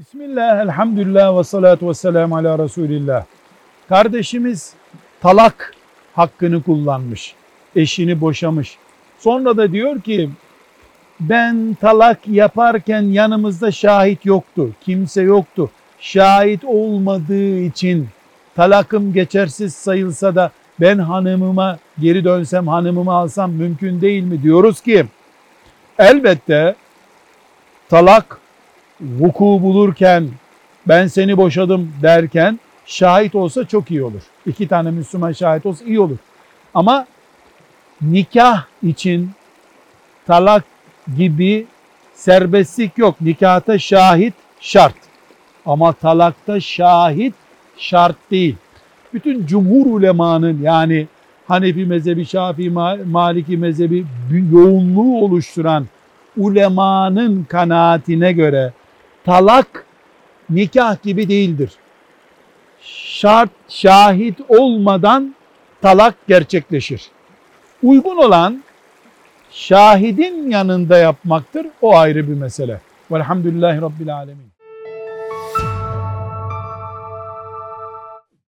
Bismillah, elhamdülillah ve salatu ve selamu ala Resulillah. Kardeşimiz talak hakkını kullanmış. Eşini boşamış. Sonra da diyor ki ben talak yaparken yanımızda şahit yoktu. Kimse yoktu. Şahit olmadığı için talakım geçersiz sayılsa da ben hanımıma geri dönsem hanımımı alsam mümkün değil mi diyoruz ki elbette talak vuku bulurken ben seni boşadım derken şahit olsa çok iyi olur. İki tane Müslüman şahit olsa iyi olur. Ama nikah için talak gibi serbestlik yok. Nikahta şahit şart. Ama talakta şahit şart değil. Bütün cumhur ulemanın yani Hanefi mezhebi, Şafii, Maliki mezhebi yoğunluğu oluşturan ulemanın kanaatine göre talak nikah gibi değildir. Şart şahit olmadan talak gerçekleşir. Uygun olan şahidin yanında yapmaktır. O ayrı bir mesele. Velhamdülillahi Rabbil Alemin.